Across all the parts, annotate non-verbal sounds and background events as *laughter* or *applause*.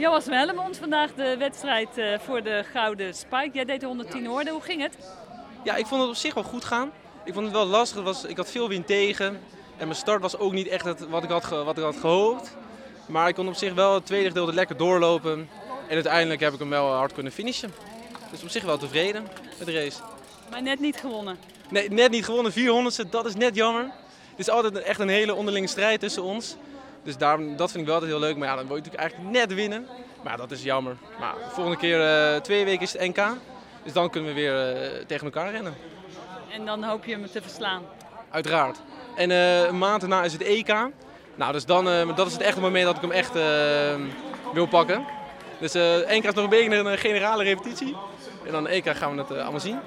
Joas Hellemond, vandaag de wedstrijd eh, voor de Gouden Spike. Jij deed de 110 hoorden. Hoe ging het? Ja, ik vond het op zich wel goed gaan. Ik vond het wel lastig. Het was, ik had veel wind tegen. En mijn start was ook niet echt het, wat, ik had, ge- wat ik had gehoopt. Maar ik kon op zich wel het tweede gedeelte lekker doorlopen. En uiteindelijk heb ik hem wel hard kunnen finishen. Dus op zich wel tevreden met de race. Maar net niet gewonnen. Nee, net niet gewonnen, 400ste, dat is net jammer. Het is altijd echt een hele onderlinge strijd tussen ons. Dus daarom, dat vind ik wel altijd heel leuk. Maar ja, dan wil je natuurlijk eigenlijk net winnen. Maar dat is jammer. Maar de volgende keer, eh, twee weken is het NK. Dus dan kunnen we weer eh, tegen elkaar rennen. En dan hoop je hem te verslaan. Uiteraard. En eh, een maand daarna is het EK. Nou, dus dan, dat is het echte moment dat ik hem echt wil pakken. Dus NK is nog een beetje een generale repetitie. En dan EK gaan we het allemaal zien.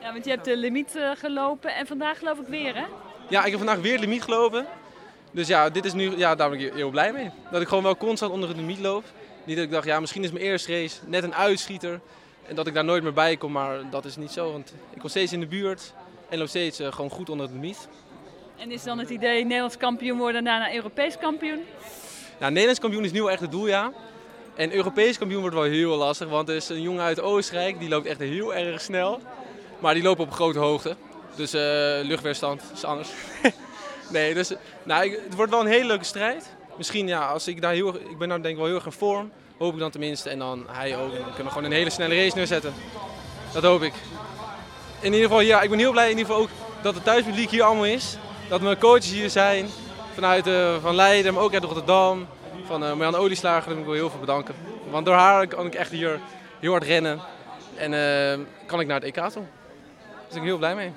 Ja, want je hebt de limiet gelopen en vandaag geloof ik weer, hè? Ja, ik heb vandaag weer het limiet gelopen. Dus ja, dit is nu, ja, daar ben ik heel blij mee. Dat ik gewoon wel constant onder het limiet loop. Niet dat ik dacht, ja, misschien is mijn eerste race net een uitschieter. En dat ik daar nooit meer bij kom, maar dat is niet zo. Want ik kom steeds in de buurt en loop steeds eh, gewoon goed onder het limiet. En is dan het idee Nederlands kampioen worden en daarna Europees kampioen? Nou, Nederlands kampioen is nu wel echt het doel, ja. En Europees kampioen wordt wel heel lastig, want er is een jongen uit Oostenrijk, die loopt echt heel erg snel. Maar die lopen op grote hoogte. Dus eh, luchtweerstand is anders. *laughs* nee, dus nou, het wordt wel een hele leuke strijd. Misschien, ja, als ik daar heel ik ben nou denk ik wel heel erg in vorm, hoop ik dan tenminste. En dan hij ook. Dan kunnen we gewoon een hele snelle race neerzetten. Dat hoop ik. In ieder geval, ja, ik ben heel blij in ieder geval ook dat het thuispubliek hier allemaal is. Dat mijn coaches hier zijn. Vanuit eh, van Leiden, maar ook uit Rotterdam. Van eh Marjan Olieslager, daar moet ik wel heel veel bedanken. Want door haar kan ik echt hier heel hard rennen. En eh, kan ik naar het EK toe. Daar ben ik heel blij mee.